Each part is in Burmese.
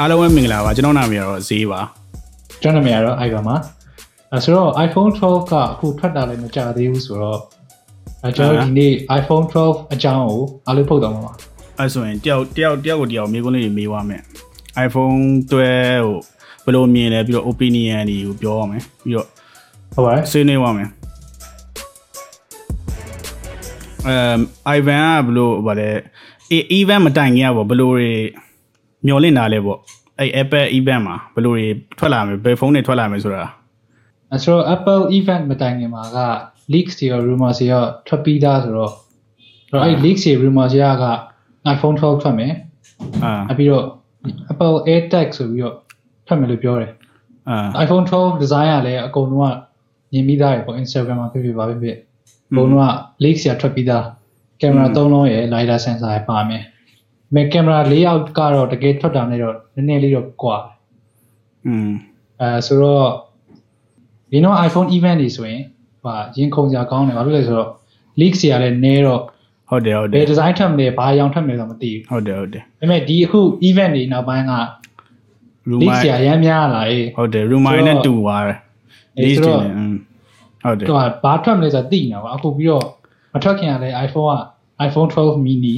အားလုံးပဲမင်္ဂလာပါကျွန်တော်နာမည်ကတော့ဈေးပါကျွန်တော်နာမည်ကတော့ Ivan ပါအဲဆိုတော့ iPhone 12ကအခုထွက်တာလည်းမကြသေးဘူးဆိုတော့အဲကျွန်တော်ဒီနေ့ iPhone 12အကြောင်းကိုအားလုံးဖုတ်တော့မှာပါအဲဆိုရင်တယောက်တယောက်တယောက်ကိုတယောက်မိကုန်းလေးတွေမေးသွားမယ် iPhone 12ကိုဘယ်လိုမြင်လဲပြီးတော့ opinion တွေကိုပြောရမယ်ပြီးတော့ဟုတ်ပါတယ်ဆွေးနွေးသွားမယ်အမ် Ivan ကဘယ်လိုဗါလဲ event မတိုင်ခင်ကပေါ့ဘယ်လိုတွေ မျောလင့်တာလဲပေါ့အဲ့ Apple event မှာဘယ်လိုတွေထွက်လာမယ်ဘယ်ဖုန်းတွေထွက်လာမယ်ဆိုတာအဲဆိုတော့ Apple event မတိုင်ခင်မှာက leaks တွေရော rumors တွေရောထွက်ပြီးသားဆိုတော့အဲ့တော့အဲ့ leaks တွေ rumors တွေက iPhone 12ထွက်မယ်အာအပြီးတော့ Apple AirTag ဆိုပြီးတော့ထွက်မယ်လို့ပြောတယ်အာ iPhone 12 design ကလည်းအကုန်လုံးကမြင်ပြီးသားရပေါ့ Instagram မှာဖြစ်ဖြစ်ပါဖြစ်ဖြစ်အကုန်လုံးက leaks ရထွက်ပြီးသားကင်မရာ၃လုံးရယ် lidar sensor ရပါမယ်။ မဲ့ကင်မရာ layout ကတော့တကယ်ထွက်တာနဲ့တော့နည်းနည်းလေးတော့ကွာอืมအဲဆိုတော့ဒီတော့ iPhone event တွေဆိုရင်ဟာရင်ခုန်စရာကောင်းတယ်ဘာလို့လဲဆိုတော့ leak စရာလည်းနည်းတော့ဟုတ်တယ်ဟုတ်တယ်ဘယ် design ထပ်မလဲဘာရောင်ထပ်မလဲတော့မသိဘူးဟုတ်တယ်ဟုတ်တယ်ဒါပေမဲ့ဒီအခု event တွေနောက်ပိုင်းက leak စရာရမ်းများလာရေးဟုတ်တယ် rumor နဲ့တူသွားတယ် leak တွေဟုတ်တယ်ဟိုဘာထွက်မလဲဆိုတာသိနေတာပါအခုပြီးတော့မထွက်ခင်ကလည်း iPhone က iPhone 12 mini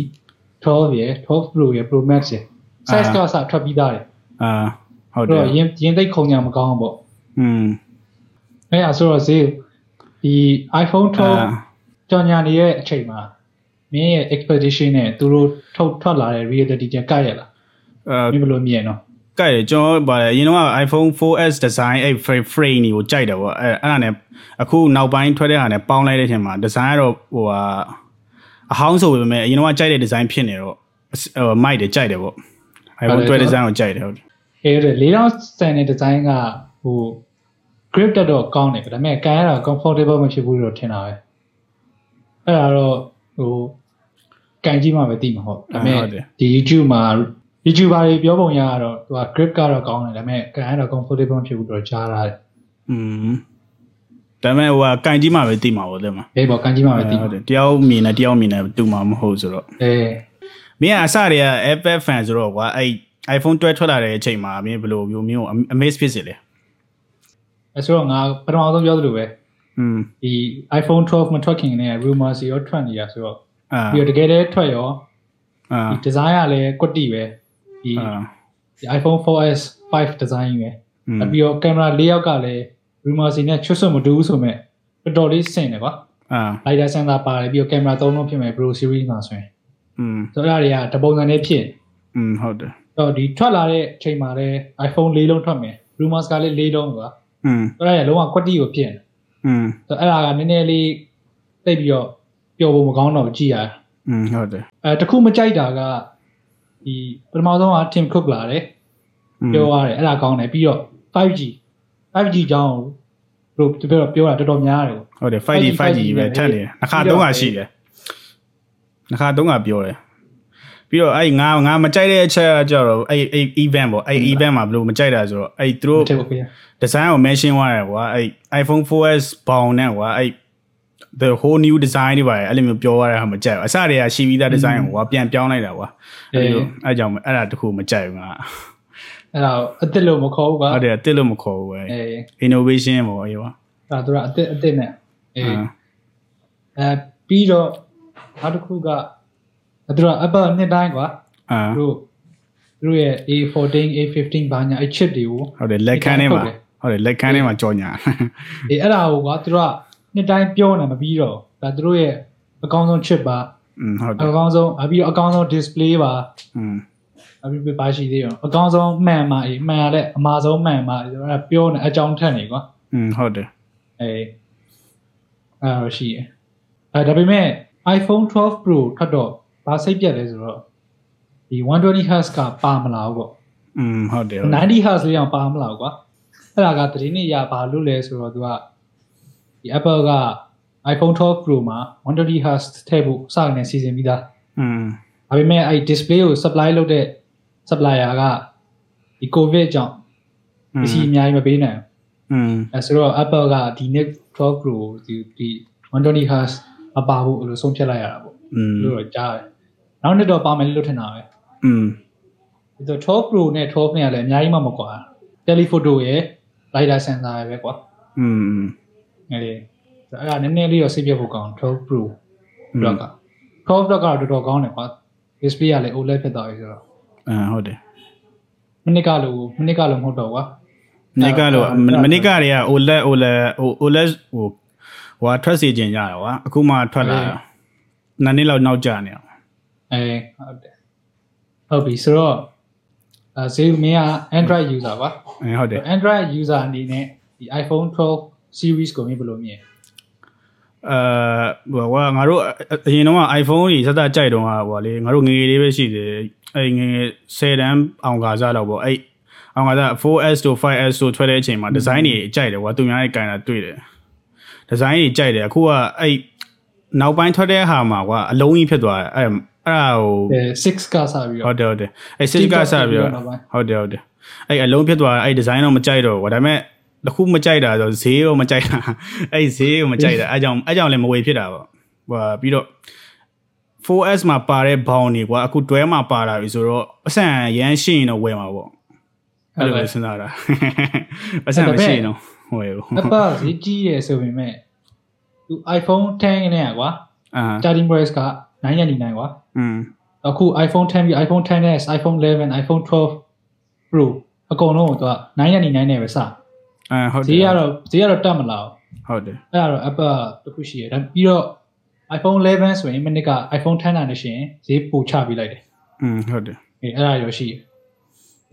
12ရယ်12 Pro ရယ် Pro Max ရယ် size ကစထွက်ပြီးသားတယ်အာဟုတ်တအဲ့ယ်တော့ရင်ရင်သိပ်ခုံညာမကောင်းဘူးပေါ့อืมအဲ့ဒါဆိုတော့ဈေးဒီ iPhone အာ12ကြော်ညာနေရဲ့အချိန်မှာမင်းရဲ့ expectation နဲ့သူတို့ထုတ်ထွက်လာတဲ့ reality ကျကရရလားအဲမင်းဘယ်လိုမြင်နော်ကဲ့တယ်ကျွန်တော်ဗါလေအရင်တော့ iPhone 4S design အဲ့ frame frame တွေကိုကြိုက်တယ်ပေါ့အဲ့အဲ့ဒါနဲ့အခုနောက်ပိုင်းထွက်တဲ့ဟာနဲ့ပေါင်းလိုက်တဲ့အချိန်မှာ design ကတော့ဟိုဟာ အဟောင်းဆိုပေမဲ့အရင်တော့ကြိုက်တဲ့ design ဖြစ်နေတော့ဟိုမိုက်တယ်ကြိုက်တယ်ပေါ့ iPhone 12 design ကိုကြိုက်တယ်ဟုတ်တယ်အဲ့ဒါ4000စံတဲ့ design ကဟို grip တက်တော့ကောင်းတယ်ဒါပေမဲ့ကန်ရတာ comfortable မဖြစ်ဘူးလို့ထင်တာပဲအဲ့ဒါတော့ဟိုကန်ကြည့်မှပဲသိမှာဟုတ်ဒါပေမဲ့ဒီ YouTube မှာ YouTuber တွေပြောပုံရကတော့သူက grip ကတော့ကောင်းတယ်ဒါပေမဲ့ကန်ရတော့ comfortable မဖြစ်ဘူးတော့ကြားရတယ်อืม ဒါပေမဲ့ဟိုကကင်ကြီးမှပဲသိမှာပေါ့တဲ့မှာအေးပေါ့ကင်ကြီးမှပဲသိမှာတယောက်မြင်နေတယောက်မြင်နေတူမှာမဟုတ်ဆိုတော့အေးမင်းကအစတည်းက Apple fan ဆိုတော့ကွာအဲ့ iPhone 12ထွက်လာတဲ့အချိန်မှာမင်းဘယ်လိုမျိုးမျိုး amaze ဖြစ်စေလဲအဲဆိုတော့ငါပထမဆုံးပြောသလိုပဲอืมဒီ iPhone 12မထွက်ခင်နဲ့ rumor စီရောထွက်နေတာဆိုတော့ပြီးတော့တကယ်တည်းထွက်ရောအာဒီ design ကလည်းကွတ်တီပဲဒီ iPhone 4S 5 design ပဲပြီးတော့ကင်မရာ၄ယောက်ကလည်း rumors တွေနဲ့ချွတ်ဆွတ်မတူဘူးဆိုမဲ့တော်တော်လေးဆင်တယ်ကွာ အာ lidar sensor ပါတယ်ပြီးတော့ကင်မရာ၃လုံးဖြစ်မယ် Pro series မှာဆိုရင် อืม ဆိုတော့အဲ့ဒါတွေကတပုံစံနဲ့ဖြစ် อืมဟုတ်တယ် တော့ဒီထွက်လာတဲ့အချိန်မှာလည်း iPhone ၄လုံးထွက်မယ် rumors ကလည်း၄လုံးကွာ อืม ဆိုတော့အဲ့ဒါလုံးဝကွတ်တီကိုဖြစ်နေ อืม ဆိုတော့အဲ့ဒါကနည်းနည်းလေးသိပ်ပြီးတော့ပျော်ဖို့မကောင်းတော့ဘူးကြည့်ရတာ อืมဟုတ်တယ် အဲတခုမကြိုက်တာကဒီပထမဆုံးက Tim Cook လာတယ် อืม ပြောရတယ်အဲ့ဒါကောင်းတယ်ပြီးတော့ 5G 5G ကြောင်း ကိုပြောပြောတာတော်တော်များတယ်ဟုတ်တယ် 5G 5G ပဲထက်နေတယ်နှခါသုံးခါရှိတယ်နှခါသုံးခါပြောတယ်ပြီးတော့အဲ့ငါငါမကြိုက်တဲ့အချက်ကကြတော့အဲ့အဲ့ event ပေါ့အဲ့ event မှာဘယ်လိုမကြိုက်တာဆိုတော့အဲ့သူတို့ထည့်ဖို့ပြရ design ကို mention သွားတယ်ကွာအဲ့ iPhone 4S ဘောင်နဲ့ကွာအဲ့ the whole new design တွေပါအဲ့လိုမျိုးပြောရတာမကြိုက်ဘူးအစတည်းကရှိပြီးသား design ကိုကွာပြန်ပြောင်းလိုက်တာကွာအဲ့လိုအဲ့ကြောင့်အဲ့ဒါတခုမကြိုက်ဘူးငါ အဲ့ဒါအစ်စ်လို့မခေါ်ဘူးကွာ ဟုတ်တယ်တစ်လို့မခေါ်ဘူးပဲ အေး innovation ပေါ့အေးပါ အဲ့ဒါသူကအစ်စ်အစ်စ်နဲ့အေး အာ အဲပြီးတော့နောက်တစ်ခုကသူက Apple နှစ်တိုင်းကွာ အာ သူတို့သူတို့ရဲ့ A14 A15 ဘာညာအဲ့ chip တွေကို ဟုတ်တယ်လက်ခန်းထဲမှာဟုတ်တယ်လက်ခန်းထဲမှာကြောညာ အေးအဲ့ဒါကိုကွာသူတို့ကနှစ်တိုင်းပြောနေမပြီးတော့ဒါသူတို့ရဲ့အကောင်းဆုံး chip ပါ อืมဟုတ်တ အ ယ် ကောင်းဆုံးအပြီးတော့အကောင်းဆုံး display ပါ อืม အပြီးပြပါရှိသေးရောအကောင်းဆုံးမှန်ပါအေးမှန်ရတဲ့အမှားဆုံးမှန်ပါအဲ့ဒါပြောနေအကြောင်းထက်နေကွာ อืมဟုတ်တယ် အေးအဲ့ဒါရှိတယ်အဲဒါပေမဲ့ iPhone 12 Pro ထွက်တော့ဘာစိတ်ပြတ်လဲဆိုတော့ဒီ 120Hz ကပါမလာဘူးပေါ့ อืมဟုတ်တယ်ဟုတ်တယ် 90Hz လေးအောင်ပါမလာဘူးကွာအဲ့ဒါကတတိနေရဘာလို့လဲဆိုတော့သူကဒီ Apple က iPhone 12 Pro မှာ 120Hz ထည့်ဖို့စကနေစီစဉ်ပြီးသား อืม ဒါပေမဲ့အဲ့ display ကို supply လုပ်တဲ့ supplier ကဒီ covid ကြောင့်ပစ္စည်းအများကြီးမပေးနိုင်ဘူး อืม အဲဆိုတော့ Apple ကဒီ Nick 12 Pro ဒီဒီ 120Hz မပါဘူးအဲ့လိုဆုံးဖြတ်လိုက်ရတာပေါ့ อืม လို့တော့ကြားတယ်နောက်နှစ်တော့ပါမယ်လို့ထင်တာပဲ อืม အဲ ဒီတော့12 Pro နဲ့12နဲ့ကလည်းအများကြီးမှမကွာ telephoto ရယ် lidar sensor ရယ်ပဲကွာ อืม အဲ့ဒီအဲ့ဒါနည်းနည်းလေးတော့စိတ်ပြတ်ဖို့ကောင်း12 Pro တော့က12တော့ကတော့တော်တော်ကောင်းတယ်ကွာ display ကလည်း OLED ဖြစ်သွားပြီဆိုတော့ အာဟုတ်တယ်မနစ်ကလို့မနစ်ကလို့မဟုတ်တော့ကွာမနစ်ကလို့မနစ်ကတွေက OLED OLED OLED ဟိုဟိုထွက်စီခြင်းကြတော့ကွာအခုမှထွက်လာတာနှစ်နှစ်လောက်နောက်ကျနေအောင်အဲဟုတ်တယ်ဟုတ်ပြီဆိုတော့အဲဈေးမင်းက Android user ပါအဲဟုတ်တယ် Android user အနေနဲ့ဒီ iPhone 12 series ကိုမင်းဘယ်လိုမြင်အဲဟိုကငါတို့အရင်တော့ iPhone ကြီးစသကြိုက်တော့ဟာဟိုလေငါတို့ငငယ်လေးပဲရှိတယ် အဲ့ငငယ်10တန်းအောင်ကားစားတော့ပေါ့အဲ့အောင်ကားစား 4S တို့ 5S တို့ထွက်တဲ့အချိန်မှာဒီဇိုင်းတွေကြိုက်တယ်ကွာသူများရဲ့ကန်တာတွေ့တယ်ဒီဇိုင်းတွေကြိုက်တယ်အခုကအဲ့နောက်ပိုင်းထွက်တဲ့ဟာမှာကွာအလုံးကြီးဖြစ်သွားတယ်အဲ့အဲ့ဒါဟိုအဲ6ကစားပြီးဟုတော့တ်တယ်ဟုတ်တယ်အဲ့ six ကစပြီးတော့ဟုတ်တယ်ဟုတ်တယ်အဲ့အလုံးဖြစ်သွားအဲ့ဒီဇိုင်းတော့မကြိုက်တော့ဘူးဒါပေမဲ့တခုမကြိုက်တာဆိုဈေးတော့မကြိုက်တာအဲ့ဈေးကိုမကြိုက်တာအဲ့ကြောင့်အဲ့ကြောင့်လည်းမဝေဖြစ်တာပေါ့ဟိုပြီးတော့ 4S မှာပါတဲ့ဘောင်းတွေကွာအခုတွဲမှာပါလာပြီဆိုတော့အဆန်ရမ်းရှိရင်တော့ဝယ်မှာပေါ့အဲ့လိုပဲစဉ်းစားတာအဆန်မရှိရင်တော့ဝယ်ဘူး Apple ဈေးကြီးရယ်ဆိုပေမဲ့သူ iPhone 10နဲ့ကွာအာ starting price က999ကွာอืมအခု iPhone 10ပြီး iPhone 10s iPhone 11 iPhone 12 Pro အကုန်လုံးကိုသူက999နဲ့ပဲစအာဟုတ်တဈေးယ်ကတော့ဈေးကတော့တက်မလာဘူးဟုတ်တယ်အဲ့ဒါတော့ Apple တခုရှိရတယ်ဒါပြီးတော့ iPhone 11ဆိုရင်မိနစ်က iPhone 10နဲ့ရှင်ဈေးပိုချပေးလိုက်တယ် อืมဟုတ်တယ် အေးအဲ့ဒါရောရှိတယ်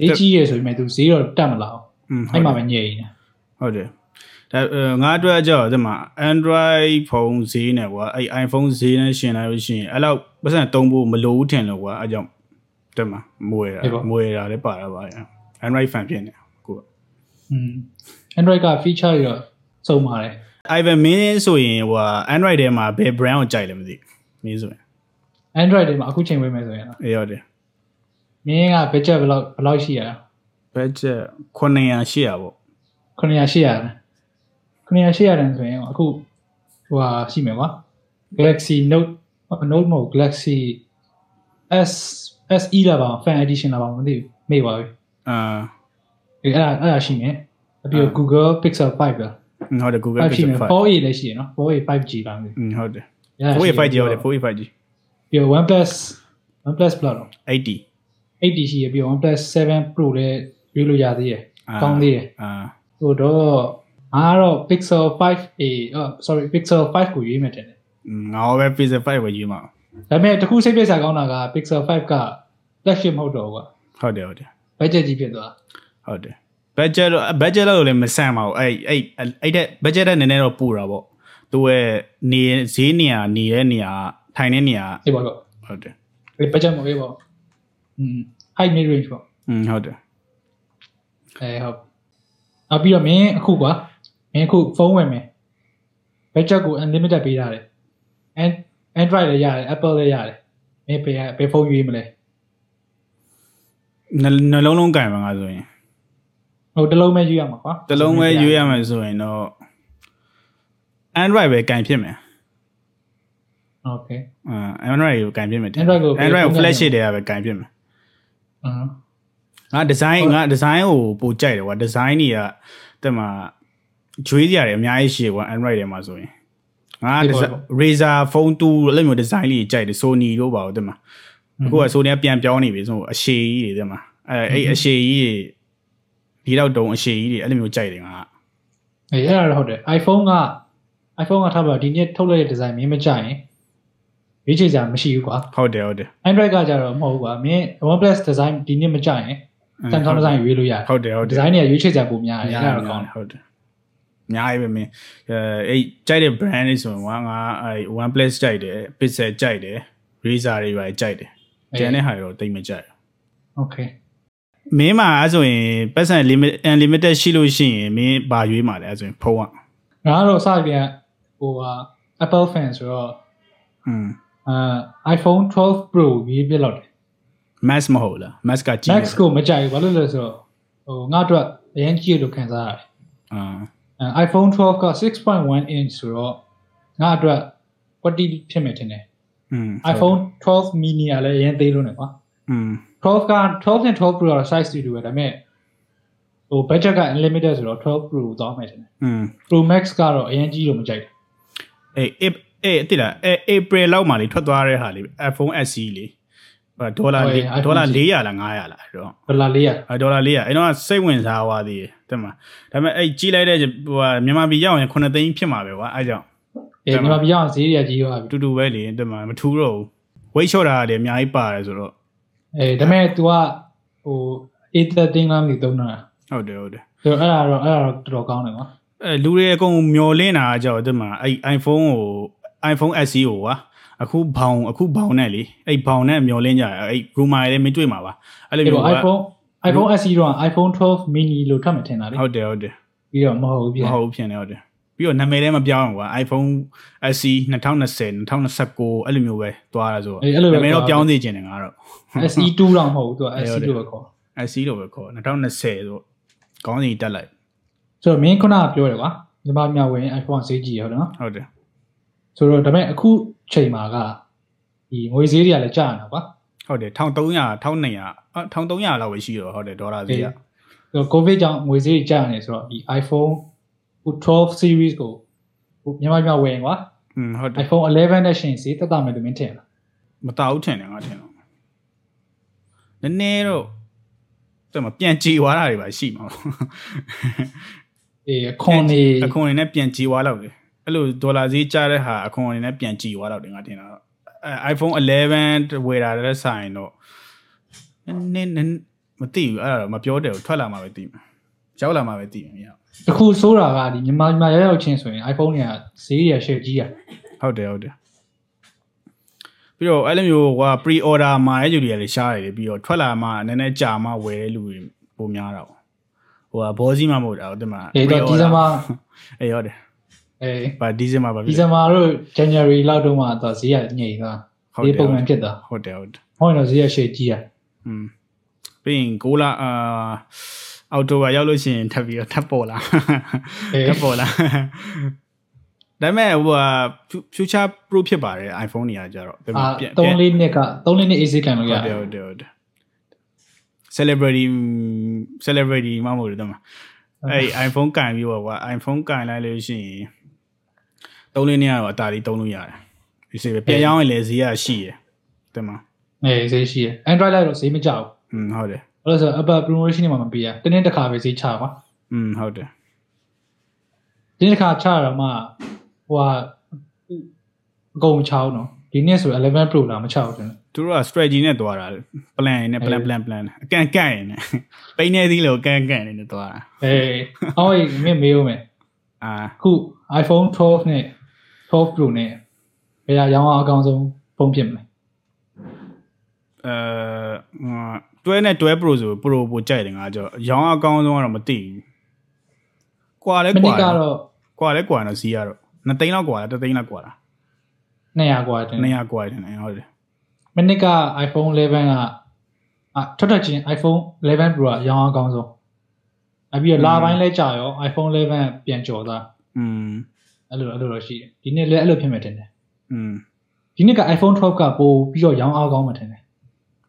ဈေးကြီးရယ်ဆိုပေမဲ့သူဈေးတော့တက်မလာဘူး อืม အဲ့မှာပဲညိတ်နေ ဟုတ်တယ်ဒါငါအတွက်ကြောက်ဒီမှာ Android ဖုန်းဈေးနဲ့ကွာအဲ့ iPhone ဈေးနဲ့ရှင်လိုက်လို့ရှိရင်အဲ့လောက်ပတ်စံသုံးဖို့မလိုဘူးထင်လို့ကွာအဲ့ကြောင့်ဒီမှာမွေတာမွေတာလည်းပါတာပါ Android fan ဖြစ်နေကိုက อืม Android က feature တွေတော့စုံပါတယ် Ivan မင်းဆိုရင်ဟို Android ထဲမှာဘယ် brand ကိုကြိုက်လဲမသိဘူးမင်းဆိုရင် Android တွေမှာအခုချိန်ဝေးမယ်ဆိုရင်တော့အေးဟုတ်တယ်မင်းက budget ဘယ်လောက်ဘယ်လောက်ရှိရလဲ budget 900 800ပေါ့900 800လဲ900 800တန်ဆိုရင်အခုဟိုဟာရှိမယ်ကွာ Galaxy Note Note မဟုတ် Galaxy S SE လာပါ Fan Edition လာပါမသိဘူးမေ့ပါပြီအာအဲ့ဒါအဲ့ဒါရှိမယ်အပြီးတော့ Google Pixel 5လား ဟုတ်တယ် Google Pixel 5 4A လည်းရှိရနော် 4A 5G ပါမယ်ဟုတ်တယ် 4A 5G ဟုတ်တယ် 4A 5G ပြီးတော့ OnePlus OnePlus Plus တော့80 80ရှိရပြီးတော့ OnePlus 7 Pro လည်းရွေးလို့ရသေးတယ်ကောင်းသေးတယ်အာဟိုတော့ငါကတော့ Pixel 5A အော် sorry Pixel 5ကိုရွေးမယ်တဲ့ငါတော့ပဲ Pixel 5ကိုရွေးမှာဒါပေမဲ့တခုစိတ်ပြည့်စရာကောင်းတာက Pixel 5က flagship မဟုတ်တော့ဘူးကဟုတ်တယ်ဟုတ်တယ်ဘတ်ဂျက်ကြီးဖြစ်သွားဟုတ်တယ် budget တော့ budget တော့လည်းမဆန်ပါဘူးအဲ့အဲ့အဲ့တဲ့ budget တဲ့နည်းနည်းတော့ပူတာပေါ့သူရဲ့နေဈေးနေရာနေတဲ့နေရာထိုင်တဲ့နေရာ အေးပါတော့ ဟုတ်တယ် ဒီ budget မဟုတ်ဘူးပေါ့อืม high mid range ပေါ့ อืมဟုတ်တယ် အဲဟုတ်နောက်ပြီးတော့မင်းအခုကွာမင်းအခုဖုန်းဝယ်မယ် budget ကို unlimited ပေးထားတယ် and Android လည်းရတယ် Apple လည်းရတယ်မင်းဘယ်ဘယ်ဖုန်းရွေးမလဲ နှနှလုံးလုံးကင်ပါငါဆိုရင် ဟိုတစ်လုံးပဲယူရမှာကွာတစ်လုံးပဲယူရမှာဆိုရင်တော့ Android ပဲကင်ဖြစ်မယ် Okay အာ Android ကိုကင်ဖြစ်မယ် Android ကို Android ကို flash တွေပဲကင်ဖြစ်မယ်အာငါ design ငါ design ကိုပိုကြိုက်တယ်ကွာ design တွေကတက်မှာကျွေးကြရတယ်အများကြီးရှိကွာ Android ထဲမှာဆိုရင်ငါ Razer Phone 2အဲ့လိုမျိုး design လေးကြိုက်တယ် Sony တို့ပါတော့တက်မှာအခုက Sony ကပြန်ပြောင်းနေပြီဆိုအရှေကြီးတွေတက်မှာအဲအဲ့အရှေကြီးတွေ ဒီတော့တုံအရှည်ကြီးတွေအဲ့လိုမျိုးကြိုက်တယ်ငါအေးအဲ့ဒါတော့ဟုတ်တယ် iPhone က iPhone ကထားပါဒီနေ့ထုတ်လိုက်တဲ့ design မင်းမကြိုက်ရင်ရွေးချယ်ကြမရှိဘူးကွာဟုတ်တယ်ဟုတ်တယ် Android ကကြတော့မဟုတ်ဘူးကွာမင်း OnePlus design ဒီနေ့မကြိုက်ရင် Samsung design ရွေးလို့ရတယ်ဟုတ်တယ်ဟုတ်တယ် design တွေကရွေးချယ်ကြပုံများတယ်အဲ့ဒါတော့ကောင်းတယ်ဟုတ်တယ်အများကြီးပဲမင်းအဲအဲ့ကြိုက်တဲ့ brand တွေဆိုရင်ငါငါအဲ OnePlus ကြိုက်တယ် Pixel ကြိုက်တယ် Razer တွေပါကြိုက်တယ်ကျန်တဲ့ဟာတွေတော့တိတ်မကြိုက်ဘူး Okay မင်းမှာအဲဆိုရင်ပတ်စံ limit unlimited ရှိလို့ရှိရင်မင်းဘာရွေးမှာလဲအဲဆိုရင်ဖုန်းอ่ะ ငါကတော့စပြန်ဟိုဟာ Apple fan ဆိုတော့ อืม အာ iPhone 12 Pro ရေးပြလောက်တယ် max မဟုတ်လား max ကကြီး Max ကိုမကြိုက်ဘူးဘာလို့လဲဆိုတော့ဟိုငါအတွက်အရင်ကြီးလို့ခံစားရတယ် အာ အဲ iPhone 12က6.1 inch ဆိုတော့ငါအတွက် quality ဖြစ်မယ်ထင်တယ် อืม iPhone 12 mini ကလည်းအရင်သေးလို့နေကွာ อืม 12က12နဲ့12 Pro ကတော့ size တူတူပဲဒါပေမဲ့ဟို budget က unlimited ဆိုတော့12 Pro သွားမယ်ထင်တယ်อืม Pro Max ကတော့အရင်ကြီးလို့မကြိုက်ဘူးအေးအေးအေးတိလားအေး April လောက်မှလေထွက်သွားတဲ့ဟာလေ iPhone SE လေဒေါ်လာဟုတ်ရဲ့ iPhone ဒေါ်လာ400လား900လားအဲ့တော့ဒေါ်လာ400အဲဒေါ်လာ400အဲ့တော့စိတ်ဝင်စားသွားသေးတယ်တဲ့မှာဒါပေမဲ့အဲ့ကြီးလိုက်တဲ့ဟိုဟာမြန်မာပြည်ရောက်ရင်9သိန်းဖြစ်မှာပဲကွာအဲ့ကြောင့်အေးညီမပြောင်းဈေးရကြီးသွားပြီတူတူပဲလေတဲ့မှာမထူတော့ဘူး weight short တာကလည်းအများကြီးပါတယ်ဆိုတော့ အေးဒါပေမဲ့ तू ကဟို813 လားမသိသုံးတာဟုတ်တယ်ဟုတ်တယ်ဆိုတော့အဲ့ဒါတော့အဲ့ဒါတော့တော်တော်ကောင်းတယ်ကွာအဲလူတွေအကုန်မျောလင်းတာကကြောက်တဲ့မှာအဲ့ iPhone ကို iPhone SE ကိုကွာအခုဘောင်အခုဘောင်နဲ့လေအဲ့ဘောင်နဲ့မျောလင်းကြတယ်အဲ့ rumor တွေလည်းမတွေ့မှာပါအဲ့လိုအဲ့မျိုးတော့က iPhone iPhone SE တော့ iPhone 12 mini လို့ထပ်မထင်တာလေဟုတ်တယ်ဟုတ်တယ်ပြီးတော့မဟုတ်ဘူးမပြန်ဟုတ်ဘူးဖြစ်နေဟုတ်တယ် ပြီးတော့နာမည်လည်းမပြောင်းဘူးကွာ iPhone SE 2020 2019အဲ့လိုမျိုးပဲသွားတာဆိုတော့အေးအဲ့လိုပဲနာမည်တော့ပြောင်းသေးခြင်းတယ်ငါတော့ SE 2တော့မဟုတ်ဘူးသူကအေးဟုတ် SE တယ်လို့ပဲခေါ် SE လို့ပဲခေါ်2020ဆိုတော့ကောင်းစီတက်လိုက်ဆိုတော့မင်းခုနကပြောတယ်ကွာညီမမြဝင် iPhone ဈေးကြီးရဟုတ်တယ်နော်ဟုတ်တယ်ဆိုတော့ဒါပေမဲ့အခုချိန်မှာကဒီငွေဈေးတွေကလည်းကျနေတာကွာဟုတ်တယ်1300 1200အ1300လောက်ပဲရှိတော့ဟုတ်တယ်ဒေါ်လာဈေးကဆိုတော့ COVID ကြောင့်ငွေဈေးတွေကျနေဆိုတော့ဒီ iPhone 12 series ကိုဟိုညီမမြဝင်ကွာอืมဟုတ်တယ် iPhone 11နဲ့ရှင်ဈေးတက်တာမယ်လို့မင်းထင်လားမတောက်ထင်တယ်ငါထင်တော့နည်းနည်းတော့တဲ့မှာပြန်ကြည်သွားတာတွေပါရှိမှာပေါ့အေးအခွန်နေအခွန်အနေနဲ့ပြန်ကြည်သွားတော့တယ်အဲ့လိုဒေါ်လာဈေးကျတဲ့ဟာအခွန်အနေနဲ့ပြန်ကြည်သွားတော့တယ်ငါထင်တာတော့အဲ iPhone 11ဝယ်တာတဲ့ဆိုင်တော့နည်းနည်းမသိဘူးအဲ့ဒါတော့မပြောတယ်ဘူးထွက်လာမှပဲသိမှာရောက်လာမှပဲသိမှာမရ တခုဆိုးတာကဒီမြန်မာမြန်မာရောက်ရောက်ချင်းဆိုရင် iPhone တွေကဈေးရရှယ်ကြီးရဟုတ်တယ်ဟုတ်တယ်ပြီးတော့အဲ့လိုမျိုးက pre order မှာအဲ့လူတွေကလည်းရှားတယ်လေပြီးတော့ထွက်လာမှနည်းနည်းကြာမှဝယ်တဲ့လူတွေပုံများတာပေါ့ဟိုကဘောစီမှမဟုတ်တာဟုတ်တယ်မလားအေးတော့ဒီဇင်ဘာအေးဟုတ်တယ်အေးဗာဒီဇင်ဘာပါဒီပြီဇင်ဘာတို့ January လောက်တုန်းကတော့ဈေးရညိတ်သွားဟုတ်ဈေးတယ်ပုံမှန်ဖြစ်သွားဟုတ်တယ်ဟုတ်တယ်ဟောရင်တော့ဈေးရရှယ်ကြီးရอืมပြီးရင်ကိုလာအာ အော်တိုကရောက်လို့ရှိရင်ထပ်ပြီးတော့ထပ်ပေါ်လာအေးထပ်ပေါ်လာဒါပေမဲ့ဟိုက future proof ဖြစ်ပါတယ် iPhone တွေကကြတော့အာ3လေးနှစ်က3လေးနှစ် AC ကန်လို့ရဟုတ်တယ်ဟုတ်တယ်ဟုတ်တယ် celebrity celebrity မမဟုတ်တယ်တမအဲ့ iPhone ကင်ပြီးတော့ကွာ iPhone ကင်လိုက်လို့ရှိရင်သုံးလေးနှစ်ကတော့အတားလေးသုံးလို့ရတယ်ဒီစေပဲပြန်ရောင်းရင်လည်းဈေးရရှိရယ်တမအေးဈေးရှိရ Android လိုက်တော့ဈေးမကြောက်อืมဟုတ်တယ် ဘူးအဲ့လိုဆို Apple promotion တွေမှာမပေးရတင်းတင်းတစ်ခါပဲဈေးချပါอืมဟုတ်တယ်တင်းတစ်ခါချတော့မှဟိုဟာအကုန်မချအောင်နော်ဒီနေ့ဆို11 Pro လာမချအောင်တယ်သူတို့က strategy နဲ့တွားတာ plan နဲ့ plan plan plan အကန်ကန်နေပိန်းနေသီးလို့ကန်ကန်နေနဲ့တွားတာအေးအော်မင်းမေးဦးမယ်အာအခု iPhone 12နဲ့12 Pro နဲ့ဘယ်ဟာရောင်းအောင်အကောင်းဆုံးဖုန်းဖြစ်မလဲအဲ တွဲနဲ့တွဲ pro ဆို pro ပိုကြိုက်တယ်ငါကြောရောင်းအကောင်းဆုံးကတော့မသိဘူးကွာလဲ မ ကွာ နစ်ကတော့ ကွာလဲကွာတော့စီးရတော့2သိန်းလောက်ကွာလား3သိန်းလောက်ကွာလား 200กว่าတယ် 200ကွာတယ်ဟုတ်တယ် မနစ်က iPhone 11ကအာထွက်ထွက်ချင်း iPhone 11 Pro ကရောင်းအောင်အကောင်းဆုံးအပြီးတော့လာပိုင်းလဲကြာရော iPhone 11ပြန်ကျော်သွား อืม အဲ့လိုအဲ့လိုတော့ရှိတယ်ဒီနေ့လည်းအဲ့လိုဖြစ်မယ်ထင်တယ် อืม ဒီနေ့က iPhone 12ကပိုပြီးတော့ရောင်းအောင်ကောင်းမှထင်တယ်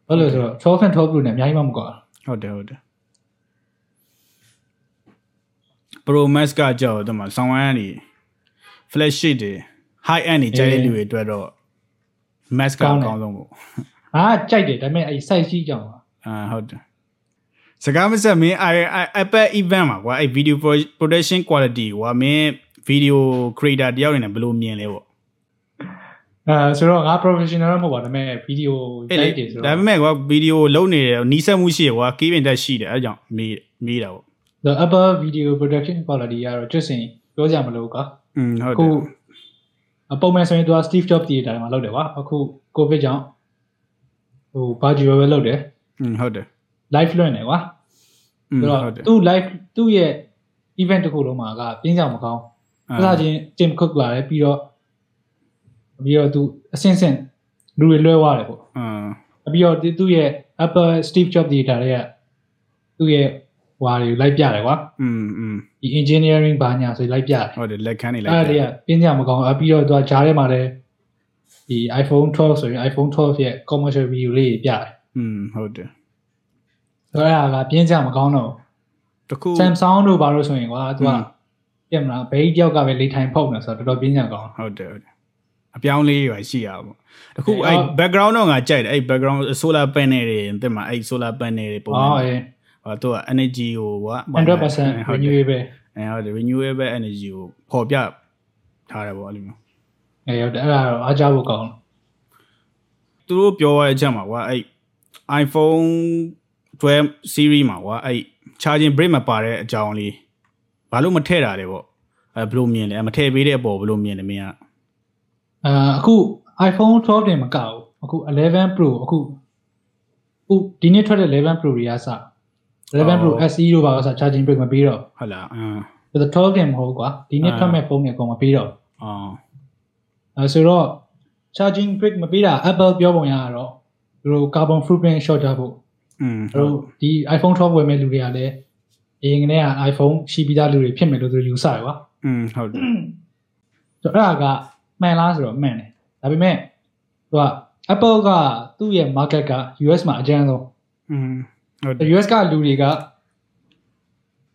ဘာလို့လဲဆိုတော့12 and 12 Pro နဲ့အများကြီးမှမကွာဟုတ်တယ်ဟုတ်တယ် pro max ကကြောက်တော့မှဆောင်းဝမ်းကနေ flash sheet တွေ high end တွေကြိုက်တဲ့လူတွေအတွက်တော့ max ကအကောင်းဆုံးပေါ့အာကြိုက်တယ်ဒါပေမဲ့အဲ့ size ကြီးကြောင်ပါအာဟုတ်တယ်စကားမဆက်မင်း i Apple event မှာကွာအဲ့ video production quality ကွာမင်း video creator တယောက်နေနဲ့ဘယ်လိုမြင်လဲပေါ့ အဲဆိုတော့ငါ professional တော့မဟုတ်ပါဒါပေမဲ့ video အဲ့ ရို လေ က်တယ်ဆို ဒါ တော့ ပေမဲ့ကွာ video လုံးနေတယ်နီးစပ်မှုရှိရကွာကေးပင်တက်ရှိတယ်အဲ့ကြောင့်မေးမေးတာပေါ့ the Apple video production quality ကတော့ကျွတ်စင်ပြောကြမလို့ကွာ อืมဟုတ်တ အခု ယ် အပုံမှန်ဆိုရင်သူက Steve Jobs theater မှာလုပ်တယ်ကွာအခု COVID ကြောင့်ဟို virtual ပဲလုပ်တယ် อืมဟုတ်တယ် live လွှင့်တယ်ကွာ อืม ဆိုတော့ ဟုတ်တယ် သူ live သူ့ရဲ့ event တစ်ခုလုံးမှာကပြင်းကြမကောင်း အာ အဲဒါချင်း Tim Cook လာတယ်ပြီးတော့ ပြီးတော့သူအစင်းစင်းလူတွေလွှဲသွားတယ်ပေါ့ အာ ပြီးတော့သူသူ့ရဲ့ Apple Steve Jobs theater တွေကသူ့ရဲ့ဟွာတွေလိုက်ပြတယ်ကွာ อืมอืม ဒီ engineering ဘာညာဆိုလိုက်ပြတယ် ဟုတ်တယ်လက်ခံနေလိုက် အဲ့ဒါတွေကပြင်းကြမကောင်းအပြီးတော့သူကဂျားထဲမှာလည်းဒီ iPhone 12ဆိုရင် iPhone 12ရဲ့ commercial video လေးတွေပြတယ် อืมဟုတ်တယ် ဆိုတော့အဲ့ဒါကပြင်းကြမကောင်းတော့ တခု ဘူး Samsung တို့ဘာလို့ဆိုရင်ကွာသူက อืม ပြင်မလားဘေးတယောက်ကပဲလေထိုင်ဖုတ်နေဆိုတော့တော်တော်ပြင်းကြကောင်း ဟုတ်တယ်ဟုတ်တယ် အပြောင်းလေးရွာရှိရပါဘူးတခုအဲ့အဲ့တော့ background တော့ငါကြိုက်တယ်အဲ့ background solar panel တွေတင်မှာအဲ့ solar panel တွေပုံအော်မှန်အေးဟောသူက energy ကိုကွာ100%ဟုတ်တယ် renewable အဲဟုတ်တယ် renewable energy ကိုပေါ်ပြထားတယ်ပေါ့အဲ့လိုမျိုးအေးဟုတ်တယ်အဲ့ဒါတော့အားကြဖို့ကောင်းသူတို့ပြောရတဲ့အချက်မှာကွာအဲ့ iPhone 12 series မှာကွာအဲ့ charging brick မပါတဲ့အကြောင်းလေးဘာလို့မထည့်တာလဲပေါ့အဲဘယ်လိုမြင်လဲမထည့်ပေးတဲ့အပေါ်ဘယ်လိုမြင်လဲမင်းက အာအခု iPhone 12တင်မကဘူးအခု11 Pro အခုအခုဒီနေ့ထွက်တဲ့11 Pro တွေကစ11 Pro SE တို့ပါကစ charging brick မပြီးတော့ ဟုတ်လားအင်း ဒါ12တင်မဟုတ်ကွာဒီနေ့ထွက်မဲ့ဖုန်းတွေအကုန်မပြီးတော့ အော် အဲဆိုတော့ charging brick မပြီးတာ Apple ပြောပုံရတော့သူတို့ carbon footprint short ကြဖို့ อืม သူတို့ဒီ iPhone 12ဝယ်မဲ့လူတွေကလည်းအရင်ကတည်းက iPhone ရှိပြီးသားလူတွေဖြစ်မယ်လို့သူယူဆတယ်ကွာ อืมဟုတ်တယ် ဆိုတော့အဲ့ဒါက မှန်လားဆိုတော့မှန်တယ်ဒါပေမဲ့သူက Apple ကသူ့ရဲ့ market က US မှာအကျန်းဆုံး อืมဟုတ်တယ် US ကလူတွေက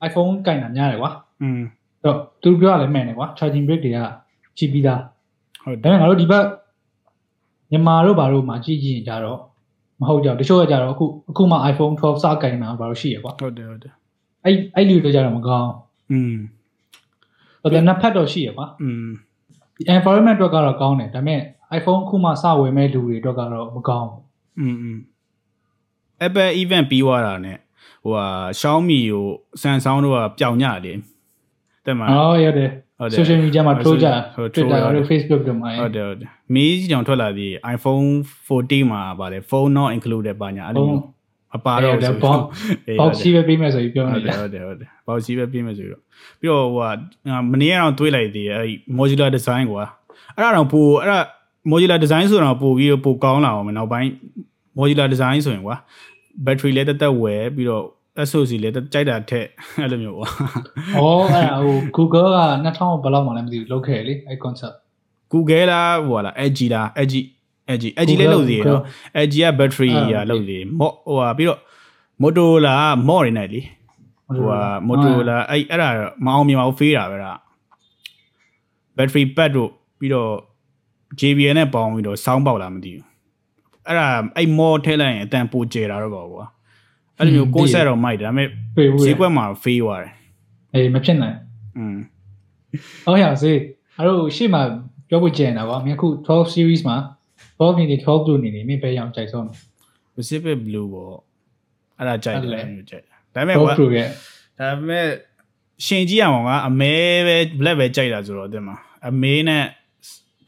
iPhone ကင်တာများတယ်ကွာ อืม အဲ့တော့သူပြောရလဲမှန်တယ်ကွာ charging brick တွေကရှိပြီးသား ဟုတ်တ ဒါ ယ် ပေမဲ့ငါတို့ဒီဘက်မြန်မာတို့ဘာတို့မှာကြည့်ကြည့်ရင်ကြတော့မဟုတ်ကြဘူးတချို့ကကြတော့အခုအခုမှ iPhone 12စကင်တာဘာလို့ရှိရကွာ ဟုတ်တယ်ဟုတ်တယ် အဲ့အဲ့လူတွေကြတော့မကောင်း อืม ဘူးဒါပေမဲ့နှစ်ဖက်တော့ရှိရကွာ อืม ဒီ environment အတွက်ကတော့ကောင်းတယ်ဒါပေမဲ့ iPhone ခုမှစဝယ်မဲ့လူတွေအတွက်ကတော့မကောင်းဘူးอืม Apple event ပြီးသွားတာ ਨੇ ဟိုဟာ Xiaomi ကို Samsung တို့ကပျောင်ညတယ်တဲ့မှာဟုတ်ရတယ်ဟုတ်တယ် social media မှာထိုးကြ Twitter တို့ Facebook တို့မှာဟုတ်တယ်ဟုတ်တယ်မီးကြီးတောင်ထွက်လာပြီး iPhone 14မှာပါလေ phone not included ပါညာအဲ့လို မျိုးမပါတော့ဘူးဆိုဘောက်အေးဘောဟုက်တ်စီပဲပြီးမယ်ဆိုပြီးပြောဟုနေတ်တတယ်ယ်ဟုတ်တယ်ဟုတ်တယ်ဘောက်စီပဲပြင်မယ်ဆိုတော့ပြီးတော့ဟိုဟာမနေ့ကတော့တွေးလိုက်သေးတယ်အဲ့ modular design ကွာအဲ့ဒါတော့ပိုအဲ့ဒါ modular design ဆိုတော့ပိုပြီးတော့ပိုကောင်းလာအောင်မယ်နောက်ပိုင်း modular design ဆိုရင်ကွာ battery လည်းတက်တက်ဝယ်ပြီးတော့ SoC လည်းတက်ကြိုက်တာထက်အဲ့လိုမျိုးကွာ။အော်အဲ့ဒါဟို Google က2000ဘယ်လောက်မှလည်းမသိဘူးလုပ်ခဲ့လေအဲ့ concept Google လားဟိုဟာလား Edge လား Edge Edge Edge လေးလုပ်သေးတယ်နော် Edge က battery ကလုပ်သေးတယ်မော့ဟိုဟာပြီးတော့ Motorola မော့နေတယ်လीဟိုဟာ Motorola အဲ့အဲ့ဒါတော့မအောင်မြင်ပါဘူးဖေးတာပဲဒါ battery pack တို့ပြီးတော့ JBL နဲ့ပေါင်းပြီးတော့စောင်းပေါက်လာမသိဘူးအဲ့ဒါအဲ့မော့ထည့်လိုက်ရင်အတန်ပိုကျတာတော့ပေါ့ကွာအဲ့လိုမျိုး concept တော့မိုက်တယ်ဒါပေမဲ့ပြေဘူးဈေးလေကွက်မှာဖေးသွားတယ်အေးမဖြစ်နိုင်อืม။ဟုတ်ရစေ။အဲ့တော့ရှေ့မှာပြောဖို့ကြံတာပါ။မြခု12 series မှာ 12နေနေ12 blue နေနေမင်းပဲရောင်ကြိုက်ဆုံးတယ် Pacific Blue ပေါ့အဲ့ဒါကြိုက်တယ်အဲ့ဒါလေအဲ့လိုကြိုက်တယ်ဒါပေမဲ့12ကွာ blue ရဲ့ဒါပေမဲ့ရှင်ကြည့်ရအောင်ကအမဲပဲ black ပဲကြိုက်တာဆိုတော့တင်မှာအမဲနဲ့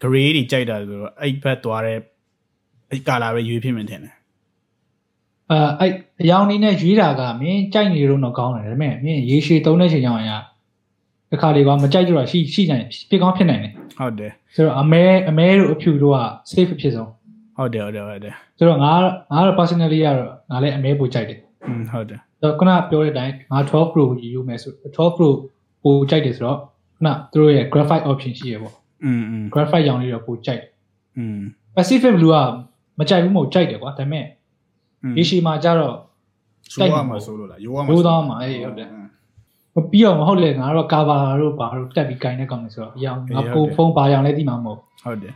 gray တွေကြိုက်တာဆိုတော့အဲ့ဘက်သွားတဲ့အဲ့ color ပဲရွေးဖြစ်မှန်းထင်တယ်အာအဲ့အရောင်နေနဲ့ရွေးတာကမင်းကြိုက်နေလို့တော့ကောင်းတယ်ဒါပေမဲ့မင်းရေရှည်သုံးတဲ့ချိန်ကြောင်ရတခါလေကမကြိုက်ကြတော့ရှိရှိနိုင်ဖြစ်ကောင်းဖြစ်နိုင်တယ် ဟုတ်တယ် ဆိုတော့အမဲအမဲတို့အဖြူတို့က safe ဖြစ်ဆုံး ဟုတ်တယ်ဟုတ်တယ်ဟုတ်တယ် ဆိုတော့ငါငါတော့ personally ကတော့ငါလည်းအမဲပိုကြိုက်တယ် อืมဟုတ်တယ် တော့ခုနပြောတဲ့အတိုင်းငါ12 Pro ကိုယူမယ်ဆို12 Pro ပိုကြိုက်တယ်ဆိုတော့ခုနသူတို့ရဲ့ graphite option ရှိရပေါ့ อืมอืม graphite ရောင်လေးတော့ပိုကြိုက်တယ် อืม Pacific Blue ကမကြိုက်ဘူးမဟုတ်ကြိုက်တယ်ကွာဒါပေမဲ့ရေရှည်မှာကျတော့ ရိုးရမှာဆိုလို့လားရိုးရမှာ ရိုးသားမှာအေးဟုတ်တယ် ပြီးတော့မဟုတ်လေငါတော့ကာဘာတို့ဘာတို့တက်ပြီးကင်တဲ့ကောင်တွေဆိုတော့အရောင်ငါပိုဖုန်းဘာရောင်လဲသိမှာမဟုတ်ဟုတ်တယ်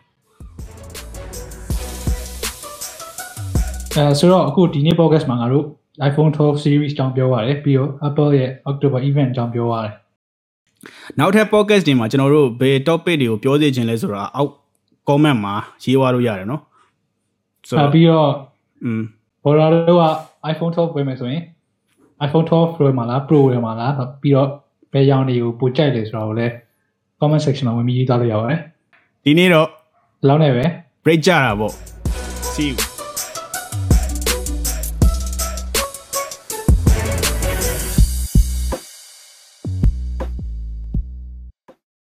အဲဆိုတော့အခုဒီနေ့ podcast မှာငါတို့ iPhone 12 series တောင်ပြောရတယ်ပြီးတော့ Apple ရဲ့ October event တောင်ပြောရတယ်နောက်ထပ် podcast တွေမှာကျွန်တော်တို့ဘယ် topic တွေကိုပြောစီခြင်းလဲဆိုတာအောက် comment မှာရေးသွားလို့ရတယ်နော်ဆိုအဲတော့ပြီးတော့อืมဘော်လာတို့က iPhone 12ဝယ်မယ်ဆိုရင် iPhone 12 Pro မှာလား Pro ဝယ်မှာလားပြီးတော့ဘယ်ရောင်တွေကိုပိုကြိုက်လဲဆိုတာကိုလည်း comment section မှာဝင်ပြီးရေးသားလို့ရပါတယ်ဒီနေ့တော့ဒီလောက်နဲ့ပဲ break ကြတာပေါ့ see you